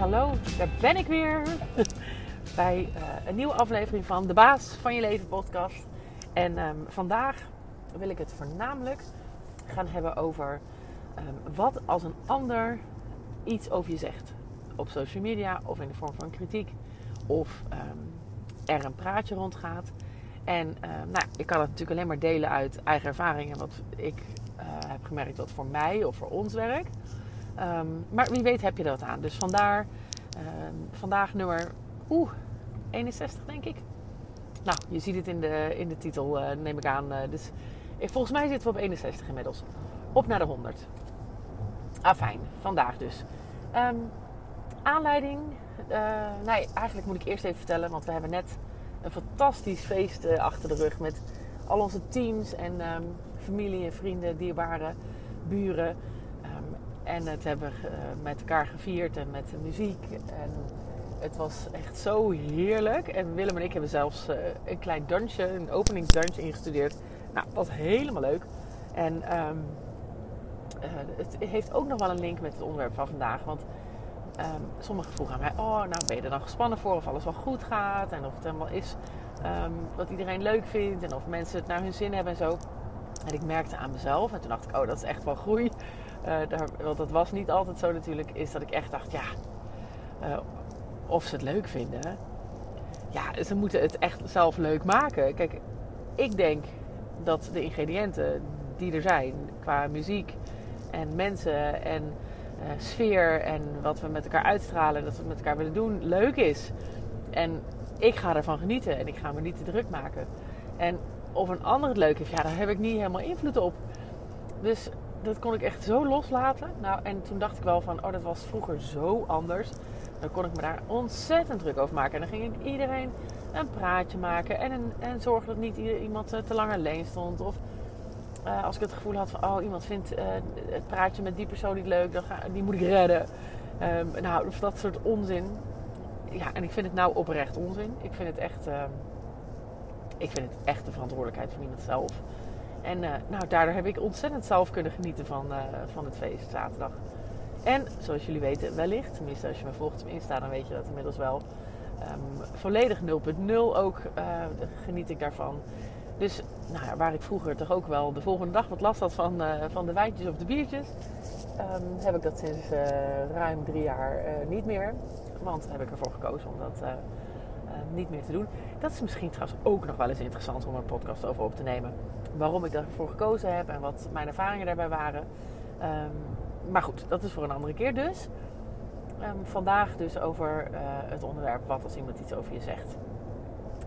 hallo, daar ben ik weer. Bij uh, een nieuwe aflevering van De Baas van Je Leven podcast. En um, vandaag wil ik het voornamelijk gaan hebben over um, wat als een ander iets over je zegt. Op social media of in de vorm van kritiek. Of um, er een praatje rondgaat. En nou, ik kan het natuurlijk alleen maar delen uit eigen ervaringen. Wat ik uh, heb gemerkt wat voor mij of voor ons werkt. Um, maar wie weet heb je dat aan. Dus vandaar um, vandaag nummer oeh, 61 denk ik. Nou, je ziet het in de, in de titel, uh, neem ik aan. Uh, dus volgens mij zitten we op 61 inmiddels. Op naar de 100. Ah, fijn. Vandaag dus. Um, aanleiding. Nee, eigenlijk moet ik eerst even vertellen, want we hebben net een fantastisch feest achter de rug met al onze teams en familie en vrienden, dierbaren, buren. En het hebben we met elkaar gevierd en met de muziek. En het was echt zo heerlijk. En Willem en ik hebben zelfs uh, een klein dansje, een openingsdansje ingestudeerd. Nou, dat was helemaal leuk. En um, uh, het heeft ook nog wel een link met het onderwerp van vandaag. Want um, sommigen vroegen aan mij: Oh, nou ben je er dan gespannen voor of alles wel goed gaat? En of het helemaal is um, wat iedereen leuk vindt. En of mensen het naar hun zin hebben en zo. En ik merkte aan mezelf, en toen dacht ik: Oh, dat is echt wel groei. Uh, daar, want dat was niet altijd zo natuurlijk, is dat ik echt dacht, ja, uh, of ze het leuk vinden. Ja, ze moeten het echt zelf leuk maken. Kijk, ik denk dat de ingrediënten die er zijn qua muziek en mensen en uh, sfeer en wat we met elkaar uitstralen, dat we met elkaar willen doen, leuk is. En ik ga ervan genieten en ik ga me niet te druk maken. En of een ander het leuk heeft, ja, daar heb ik niet helemaal invloed op. Dus dat kon ik echt zo loslaten. Nou, en toen dacht ik wel van, oh, dat was vroeger zo anders. Dan kon ik me daar ontzettend druk over maken. En dan ging ik iedereen een praatje maken. En, en zorgen dat niet iemand te lang alleen stond. Of uh, als ik het gevoel had van, oh, iemand vindt uh, het praatje met die persoon niet leuk. Dan die moet ik redden. Um, nou, of dat soort onzin. Ja, en ik vind het nou oprecht onzin. Ik vind het echt... Uh, ik vind het echt de verantwoordelijkheid van iemand zelf. En uh, nou, daardoor heb ik ontzettend zelf kunnen genieten van, uh, van het feest zaterdag. En zoals jullie weten, wellicht, tenminste als je me volgt op Insta, dan weet je dat inmiddels wel. Um, volledig 0.0 ook uh, geniet ik daarvan. Dus nou waar ik vroeger toch ook wel de volgende dag wat last had van, van de wijntjes of de biertjes, um, heb ik dat sinds ruim drie jaar niet meer. Want heb ik ervoor gekozen om dat niet meer te doen. Dat is misschien trouwens ook nog wel eens interessant om een podcast over op te nemen waarom ik daarvoor gekozen heb en wat mijn ervaringen daarbij waren. Um, maar goed, dat is voor een andere keer dus. Um, vandaag dus over uh, het onderwerp wat als iemand iets over je zegt.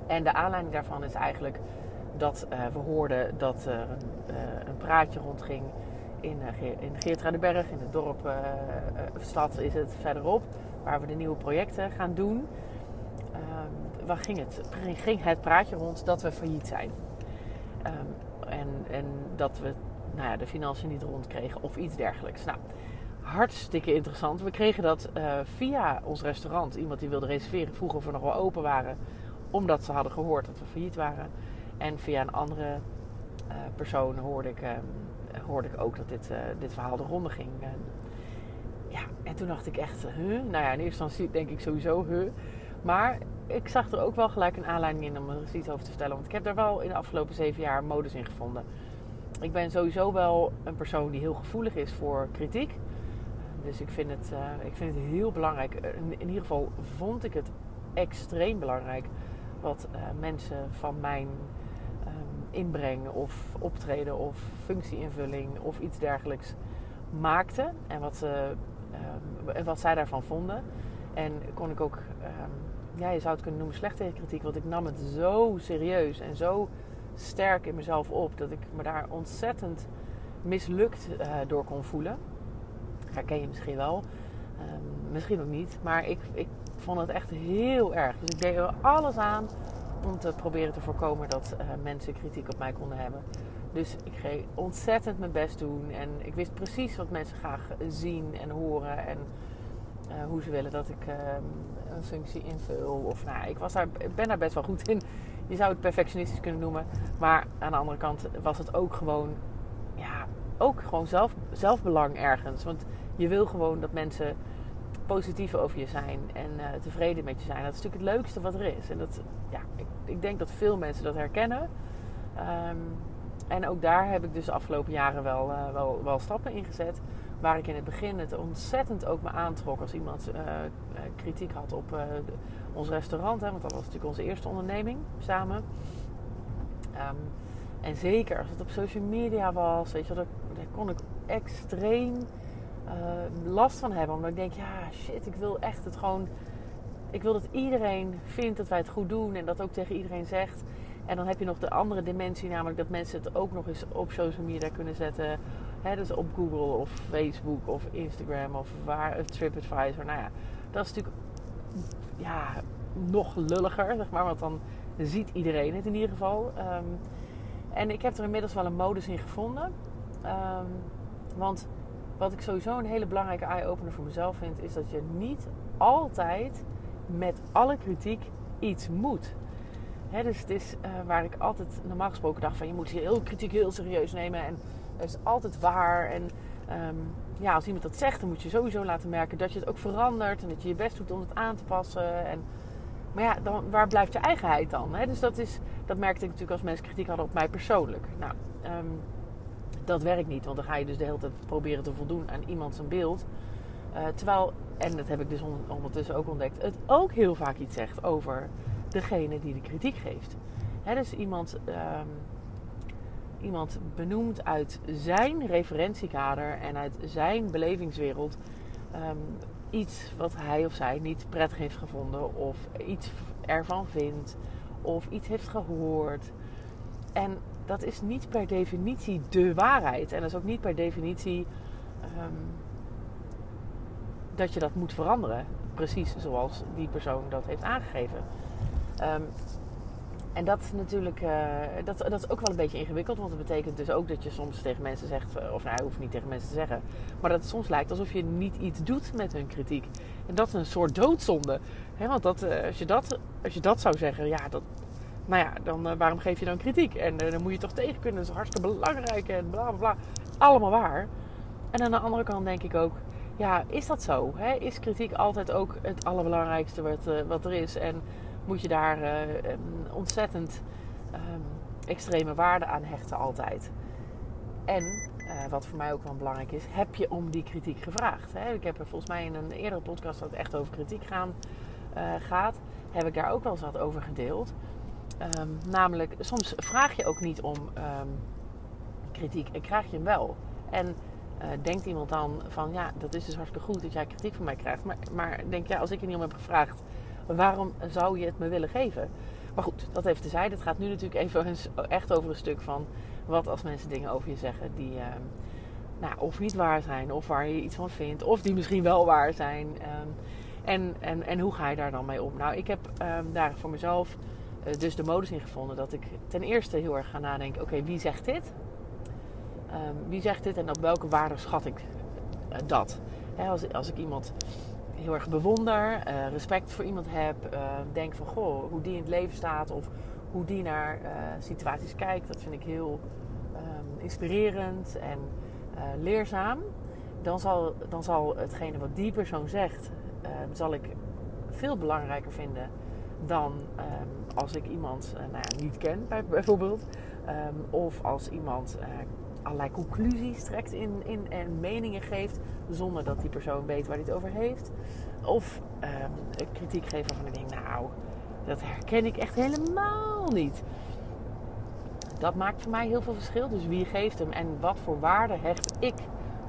En de aanleiding daarvan is eigenlijk dat uh, we hoorden dat er een, uh, een praatje rondging in, in Geertruidenberg, in het dorp, stad is het verderop, waar we de nieuwe projecten gaan doen. Um, waar ging het? Ging het praatje rond dat we failliet zijn. Um, en, en dat we nou ja, de financiën niet rondkregen of iets dergelijks. Nou, hartstikke interessant. We kregen dat uh, via ons restaurant. Iemand die wilde reserveren, vroeg of we nog wel open waren. Omdat ze hadden gehoord dat we failliet waren. En via een andere uh, persoon hoorde ik, uh, hoorde ik ook dat dit, dit verhaal de ronde ging. ja, en toen dacht ik echt, huh? Nou ja, in eerste instantie denk ik sowieso, huh? Maar ik zag er ook wel gelijk een aanleiding in om er iets over te vertellen. Want ik heb daar wel in de afgelopen zeven jaar modus in gevonden. Ik ben sowieso wel een persoon die heel gevoelig is voor kritiek. Dus ik vind het, uh, ik vind het heel belangrijk. In, ieder geval vond ik het extreem belangrijk wat uh, mensen van mijn um, inbreng of optreden of functieinvulling of iets dergelijks maakten. En wat, ze, en wat zij daarvan vonden. En kon ik ook um, ja, je zou het kunnen noemen slechte kritiek. Want ik nam het zo serieus en zo sterk in mezelf op dat ik me daar ontzettend mislukt uh, door kon voelen. Herken je misschien wel, um, misschien ook niet. Maar ik, ik vond het echt heel erg. Dus ik deed er alles aan om te proberen te voorkomen dat uh, mensen kritiek op mij konden hebben. Dus ik ging ontzettend mijn best doen. En ik wist precies wat mensen graag zien en horen. En hoe ze willen dat ik uh, een functie invul. Of nou, ik was daar, ben daar best wel goed in. Je zou het perfectionistisch kunnen noemen. Maar aan de andere kant was het ook gewoon, ja, ook gewoon zelf, zelfbelang ergens. Want je wil gewoon dat mensen positief over je zijn en uh, tevreden met je zijn. Dat is natuurlijk het leukste wat er is. En dat, ja, ik, ik denk dat veel mensen dat herkennen. Um, en ook daar heb ik dus de afgelopen jaren wel, uh, wel, wel stappen in gezet. Waar ik in het begin het ontzettend ook me aantrok als iemand uh, kritiek had op de, ons restaurant. Hè, want dat was natuurlijk onze eerste onderneming samen. Um, en zeker als het op social media was, weet je, daar, daar kon ik extreem last van hebben. Omdat ik denk, ja, shit, ik wil echt het gewoon. Ik wil dat iedereen vindt dat wij het goed doen en dat ook tegen iedereen zegt. En dan heb je nog de andere dimensie, namelijk dat mensen het ook nog eens op social media kunnen zetten. Dus op Google of Facebook of Instagram of waar, TripAdvisor. Nou ja, dat is natuurlijk ja, nog lulliger, zeg maar. Want dan ziet iedereen het in ieder geval. Um, en ik heb er inmiddels wel een modus in gevonden. Um, want wat ik sowieso een hele belangrijke eye-opener voor mezelf vind, is dat je niet altijd met alle kritiek iets moet. dus het is uh, waar ik altijd normaal gesproken dacht van je moet heel kritiek heel serieus nemen en is altijd waar. En um, ja, als iemand dat zegt, dan moet je sowieso laten merken dat je het ook verandert en dat je je best doet om het aan te passen. En, maar ja, dan, waar blijft je eigenheid dan? Hè? Dus dat, is, dat merkte ik natuurlijk als mensen kritiek hadden op mij persoonlijk. Nou, um, dat werkt niet, want dan ga je dus de hele tijd proberen te voldoen aan iemand zijn beeld. Uh, terwijl, en dat heb ik dus ondertussen ook ontdekt, het ook heel vaak iets zegt over degene die de kritiek geeft. Hè, dus iemand, um, iemand benoemt uit zijn referentiekader en uit zijn belevingswereld um, iets wat hij of zij niet prettig heeft gevonden, of iets ervan vindt, of iets heeft gehoord. En dat is niet per definitie de waarheid. En dat is ook niet per definitie um, dat je dat moet veranderen. Precies zoals die persoon dat heeft aangegeven. Um, en dat is natuurlijk, uh, dat, dat is ook wel een beetje ingewikkeld. Want dat betekent dus ook dat je soms tegen mensen zegt, eh, of nou, je hoeft niet tegen mensen te zeggen. Maar dat het soms lijkt alsof je niet iets doet met hun kritiek. En dat is een soort doodzonde. Want dat, uh, als, je dat, als je dat zou zeggen, ja, dat, nou ja, dan waarom geef je dan kritiek? En dan moet je toch tegen kunnen. Dat is hartstikke belangrijk en bla bla bla. Allemaal waar. En aan de andere kant denk ik ook, ja, is dat zo? Is kritiek altijd ook het allerbelangrijkste wat, wat er is? En moet je daar um, ontzettend um, extreme waarde aan hechten altijd? En wat voor mij ook wel belangrijk is, heb je om die kritiek gevraagd? Hè? Ik heb er volgens mij in een eerdere podcast dat het echt over kritiek gaan, gaat, heb ik daar ook wel eens wat over gedeeld. Um, namelijk, soms vraag je ook niet om um, kritiek en krijg je hem wel. En uh, denkt iemand dan van, ja, dat is dus hartstikke goed dat jij kritiek van mij krijgt. Maar, maar denk ja, als ik er niet om heb gevraagd, waarom zou je het me willen geven? Maar goed, dat even tezijde. Het gaat nu natuurlijk even echt over een stuk van wat als mensen dingen over je zeggen die uh, nou, of niet waar zijn, of waar je iets van vindt, of die misschien wel waar zijn. Um, en, en, en hoe ga je daar dan mee om? Nou, ik heb daar voor mezelf uh, dus de modus in gevonden dat ik ten eerste heel erg ga nadenken: oké, wie zegt dit? Wie zegt dit en op welke waarde schat ik uh, dat? Als, als ik iemand heel erg bewonder, uh, respect voor iemand heb, denk van goh, hoe die in het leven staat of hoe die naar situaties kijkt, dat vind ik heel um, inspirerend en leerzaam. Dan zal, dan zal hetgene wat die persoon zegt, zal ik veel belangrijker vinden dan als ik iemand nou ja, niet ken, bijvoorbeeld. Of als iemand allerlei conclusies trekt in, in, en meningen geeft zonder dat die persoon weet waar hij het over heeft. Of um, kritiek geven waarvan ik denk, nou, dat herken ik echt helemaal niet. Dat maakt voor mij heel veel verschil. Dus wie geeft hem en wat voor waarde hecht ik,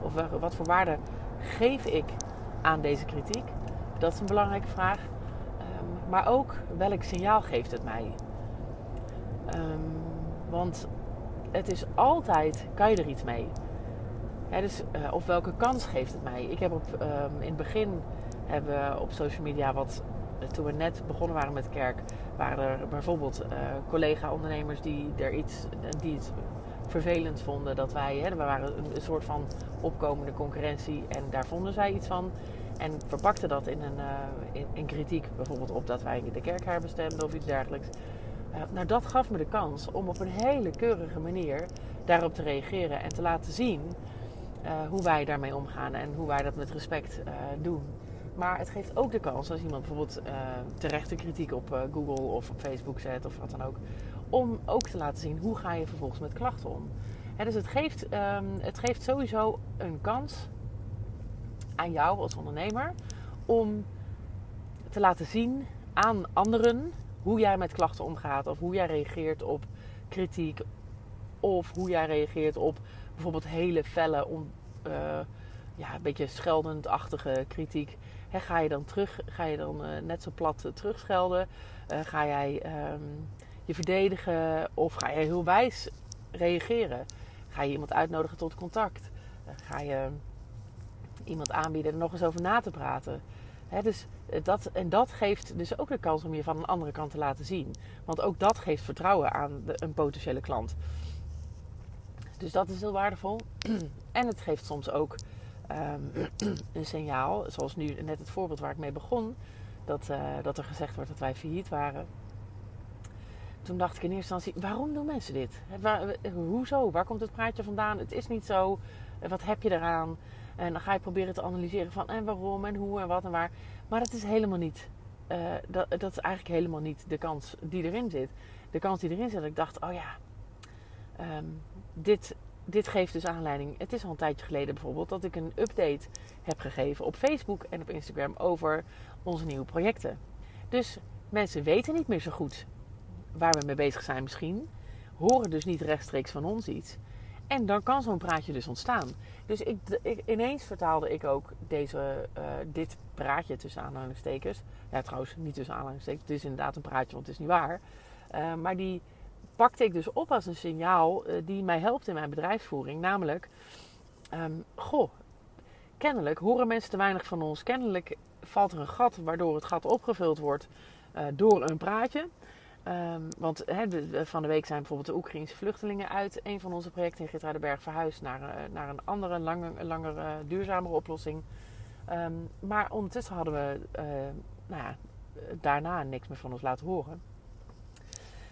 of wat voor waarde geef ik aan deze kritiek? Dat is een belangrijke vraag. Maar ook welk signaal geeft het mij? Um, want het is altijd, kan je er iets mee? Dus, uh, of welke kans geeft het mij? Ik heb op, um, in het begin hebben we op social media wat, uh, toen we net begonnen waren met kerk, waren er bijvoorbeeld uh, collega-ondernemers die er iets, die het vervelend vonden dat wij, hè, we waren een, soort van opkomende concurrentie en daar vonden zij iets van. En verpakte dat in een in, kritiek, bijvoorbeeld op dat wij de kerk herbestemden of iets dergelijks. Uh, nou, dat gaf me de kans om op een hele keurige manier daarop te reageren en te laten zien uh, hoe wij daarmee omgaan en hoe wij dat met respect doen. Maar het geeft ook de kans als iemand bijvoorbeeld uh, terechte kritiek op Google of op Facebook zet of wat dan ook. Om ook te laten zien hoe ga je vervolgens met klachten om. Hè, dus het geeft, um, het geeft sowieso een kans aan jou als ondernemer om te laten zien aan anderen hoe jij met klachten omgaat of hoe jij reageert op kritiek of hoe jij reageert op bijvoorbeeld hele felle, on, uh, ja, een beetje scheldend-achtige kritiek. ga je dan terug, ga je dan uh, net zo plat uh, terugschelden? ga jij um, je verdedigen of ga je heel wijs reageren? Ga je iemand uitnodigen tot contact? ga je iemand aanbieden er nog eens over na te praten? Dus dat, en dat geeft dus ook de kans om je van een andere kant te laten zien. Want ook dat geeft vertrouwen aan een potentiële klant. Dus dat is heel waardevol. en het geeft soms ook um, een signaal, zoals nu net het voorbeeld waar ik mee begon, dat, uh, dat er gezegd wordt dat wij failliet waren. Toen dacht ik in eerste instantie, waarom doen mensen dit? Waar, hoezo? Waar komt het praatje vandaan? Het is niet zo. Wat heb je eraan? En dan ga je proberen te analyseren van en waarom en hoe en wat en waar. Maar dat is helemaal niet. Uh, dat, dat is eigenlijk helemaal niet de kans die erin zit. De kans die erin zit, dat ik dacht, oh ja, um, dit, dit geeft dus aanleiding. Het is al een tijdje geleden bijvoorbeeld dat ik een update heb gegeven op Facebook en op Instagram over onze nieuwe projecten. Dus mensen weten niet meer zo goed waar we mee bezig zijn misschien. Horen dus niet rechtstreeks van ons iets. En dan kan zo'n praatje dus ontstaan. Dus ik, ik, ineens vertaalde ik ook deze, uh, dit praatje tussen aanhalingstekens. Ja, trouwens, niet tussen aanhalingstekens. Het is inderdaad een praatje, want het is niet waar. Uh, maar die pakte ik dus op als een signaal uh, die mij helpt in mijn bedrijfsvoering. Namelijk, um, goh, kennelijk horen mensen te weinig van ons. Kennelijk valt er een gat waardoor het gat opgevuld wordt door een praatje. Um, want van de week zijn bijvoorbeeld de Oekraïnse vluchtelingen uit een van onze projecten in Geertruidenberg verhuisd naar, uh, naar een andere, langer, langer duurzamere oplossing. Um, maar ondertussen hadden we uh, nou ja, daarna niks meer van ons laten horen.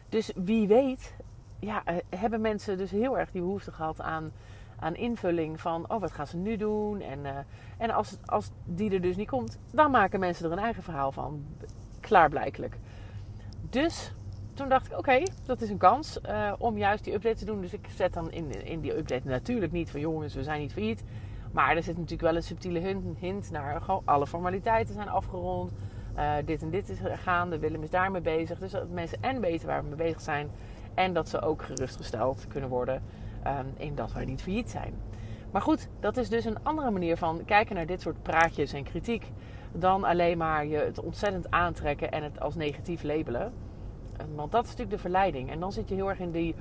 Dus wie weet, ja, hebben mensen dus heel erg die behoefte gehad aan, aan invulling van, oh wat gaan ze nu doen? En, en als, als die er dus niet komt, dan maken mensen er een eigen verhaal van. Klaarblijkelijk. Dus toen dacht ik, oké, dat is een kans uh, om juist die update te doen. Dus ik zet dan in, in die update natuurlijk niet van jongens, we zijn niet failliet. Maar er zit natuurlijk wel een subtiele hint, hint naar alle formaliteiten zijn afgerond. Uh, dit en dit is gaande, Willem is daarmee bezig. Dus dat mensen en weten waar we mee bezig zijn. En dat ze ook gerustgesteld kunnen worden um, in dat wij niet failliet zijn. Maar goed, dat is dus een andere manier van kijken naar dit soort praatjes en kritiek. Dan alleen maar je het ontzettend aantrekken en het als negatief labelen. Want dat is natuurlijk de verleiding. En dan zit je heel erg in die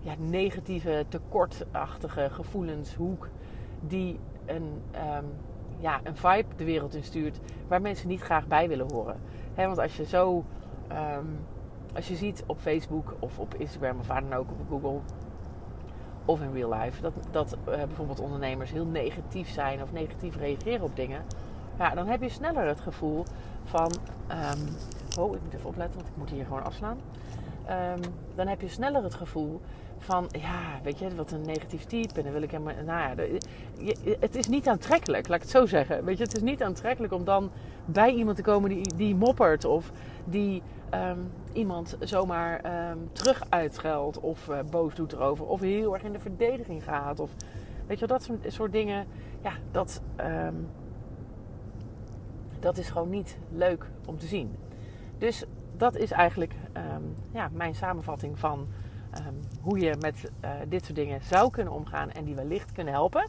ja, negatieve, tekortachtige gevoelenshoek. Die een, um, ja, een vibe de wereld instuurt waar mensen niet graag bij willen horen. want als je zo, um, als je ziet op Facebook of op Instagram of waar dan ook, op Google of in real life, dat, dat uh, bijvoorbeeld ondernemers heel negatief zijn of negatief reageren op dingen. Ja, dan heb je sneller het gevoel van um, oh, ik moet even opletten, want ik moet hier gewoon afslaan. Um, dan heb je sneller het gevoel van, ja, weet je, wat een negatief type. En dan wil ik helemaal, nou ja, het is niet aantrekkelijk, laat ik het zo zeggen. Weet je, het is niet aantrekkelijk om dan bij iemand te komen die, die moppert of die um, iemand zomaar um, terug uitscheldt of uh, boos doet erover of heel erg in de verdediging gaat. Of weet je, dat soort dingen, ja, dat, dat is gewoon niet leuk om te zien. Dus dat is eigenlijk um, ja, mijn samenvatting van um, hoe je met uh, dit soort dingen zou kunnen omgaan en die wellicht kunnen helpen.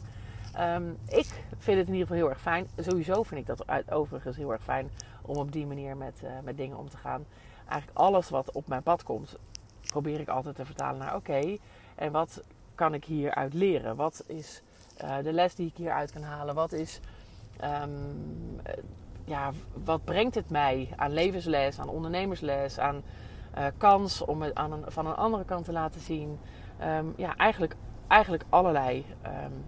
Um, ik vind het in ieder geval heel erg fijn. Sowieso vind ik dat overigens heel erg fijn om op die manier met, uh, met dingen om te gaan. Eigenlijk alles wat op mijn pad komt, probeer ik altijd te vertalen naar oké. En wat kan ik hieruit leren? Wat is uh, de les die ik hieruit kan halen? Wat is ja, wat brengt het mij aan levensles, aan ondernemersles, aan uh, kans om het aan een, van een andere kant te laten zien. Um, ja, eigenlijk, eigenlijk allerlei, um,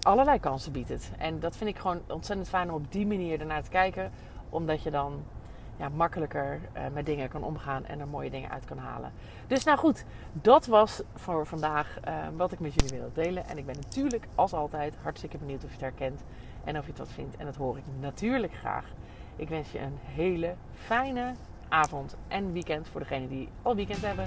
allerlei kansen biedt het. En dat vind ik gewoon ontzettend fijn om op die manier ernaar te kijken. Omdat je dan ja, makkelijker uh, met dingen kan omgaan en er mooie dingen uit kan halen. Dus nou goed, dat was voor vandaag uh, wat ik met jullie wilde delen. En ik ben natuurlijk als altijd hartstikke benieuwd of je het herkent. En of je het wat vindt. En dat hoor ik natuurlijk graag. Ik wens je een hele fijne avond en weekend voor degenen die al weekend hebben.